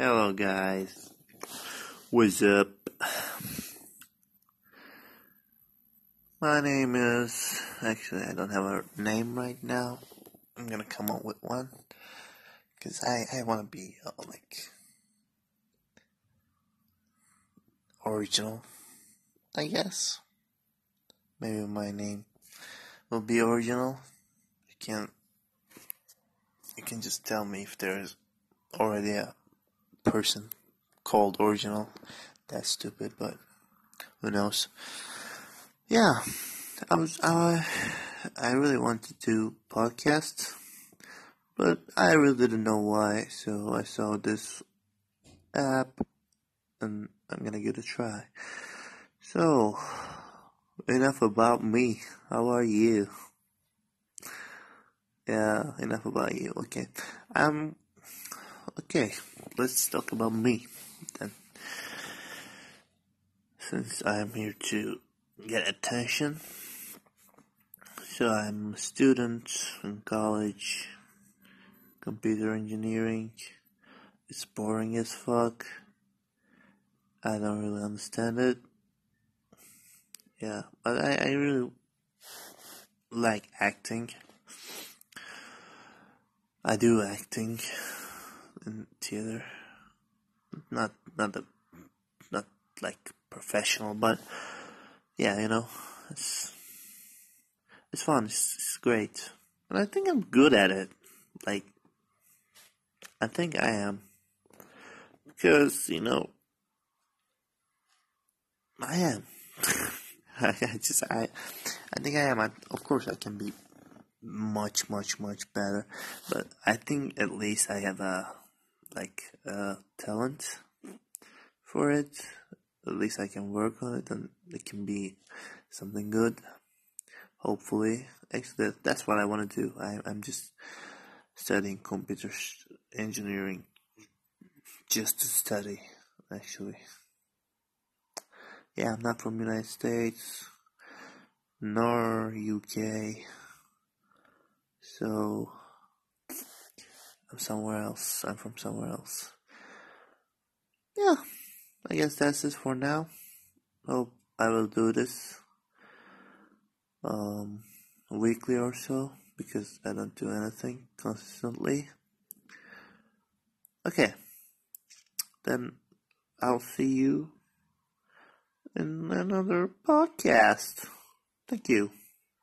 Hello, guys. What's up? My name is. Actually, I don't have a name right now. I'm gonna come up with one. Because I, I want to be, uh, like. Original. I guess. Maybe my name will be original. You can. You can just tell me if there's already a person called original. That's stupid, but who knows? Yeah, I was I I really wanted to do podcast, but I really didn't know why. So I saw this app, and I'm gonna give it a try. So enough about me. How are you? Yeah, enough about you. Okay, um, okay let's talk about me then. Since I'm here to get attention. So I'm a student in college, computer engineering. It's boring as fuck. I don't really understand it. Yeah, but I, I really like acting. I do acting in theater. Not not the not like professional, but yeah, you know, it's it's fun. It's, it's great, and I think I'm good at it. Like, I think I am because you know I am. I just I I think I am. I, of course, I can be much much much better, but I think at least I have a like uh, talent for it. At least I can work on it, and it can be something good. Hopefully, actually, that's what I want to do. I, I'm just studying computer engineering just to study. Actually, yeah, I'm not from United States nor UK, so I'm somewhere else. I'm from somewhere else. Yeah, I guess that's it for now. Hope I will do this um, weekly or so because I don't do anything consistently. Okay, then I'll see you in another podcast. Thank you.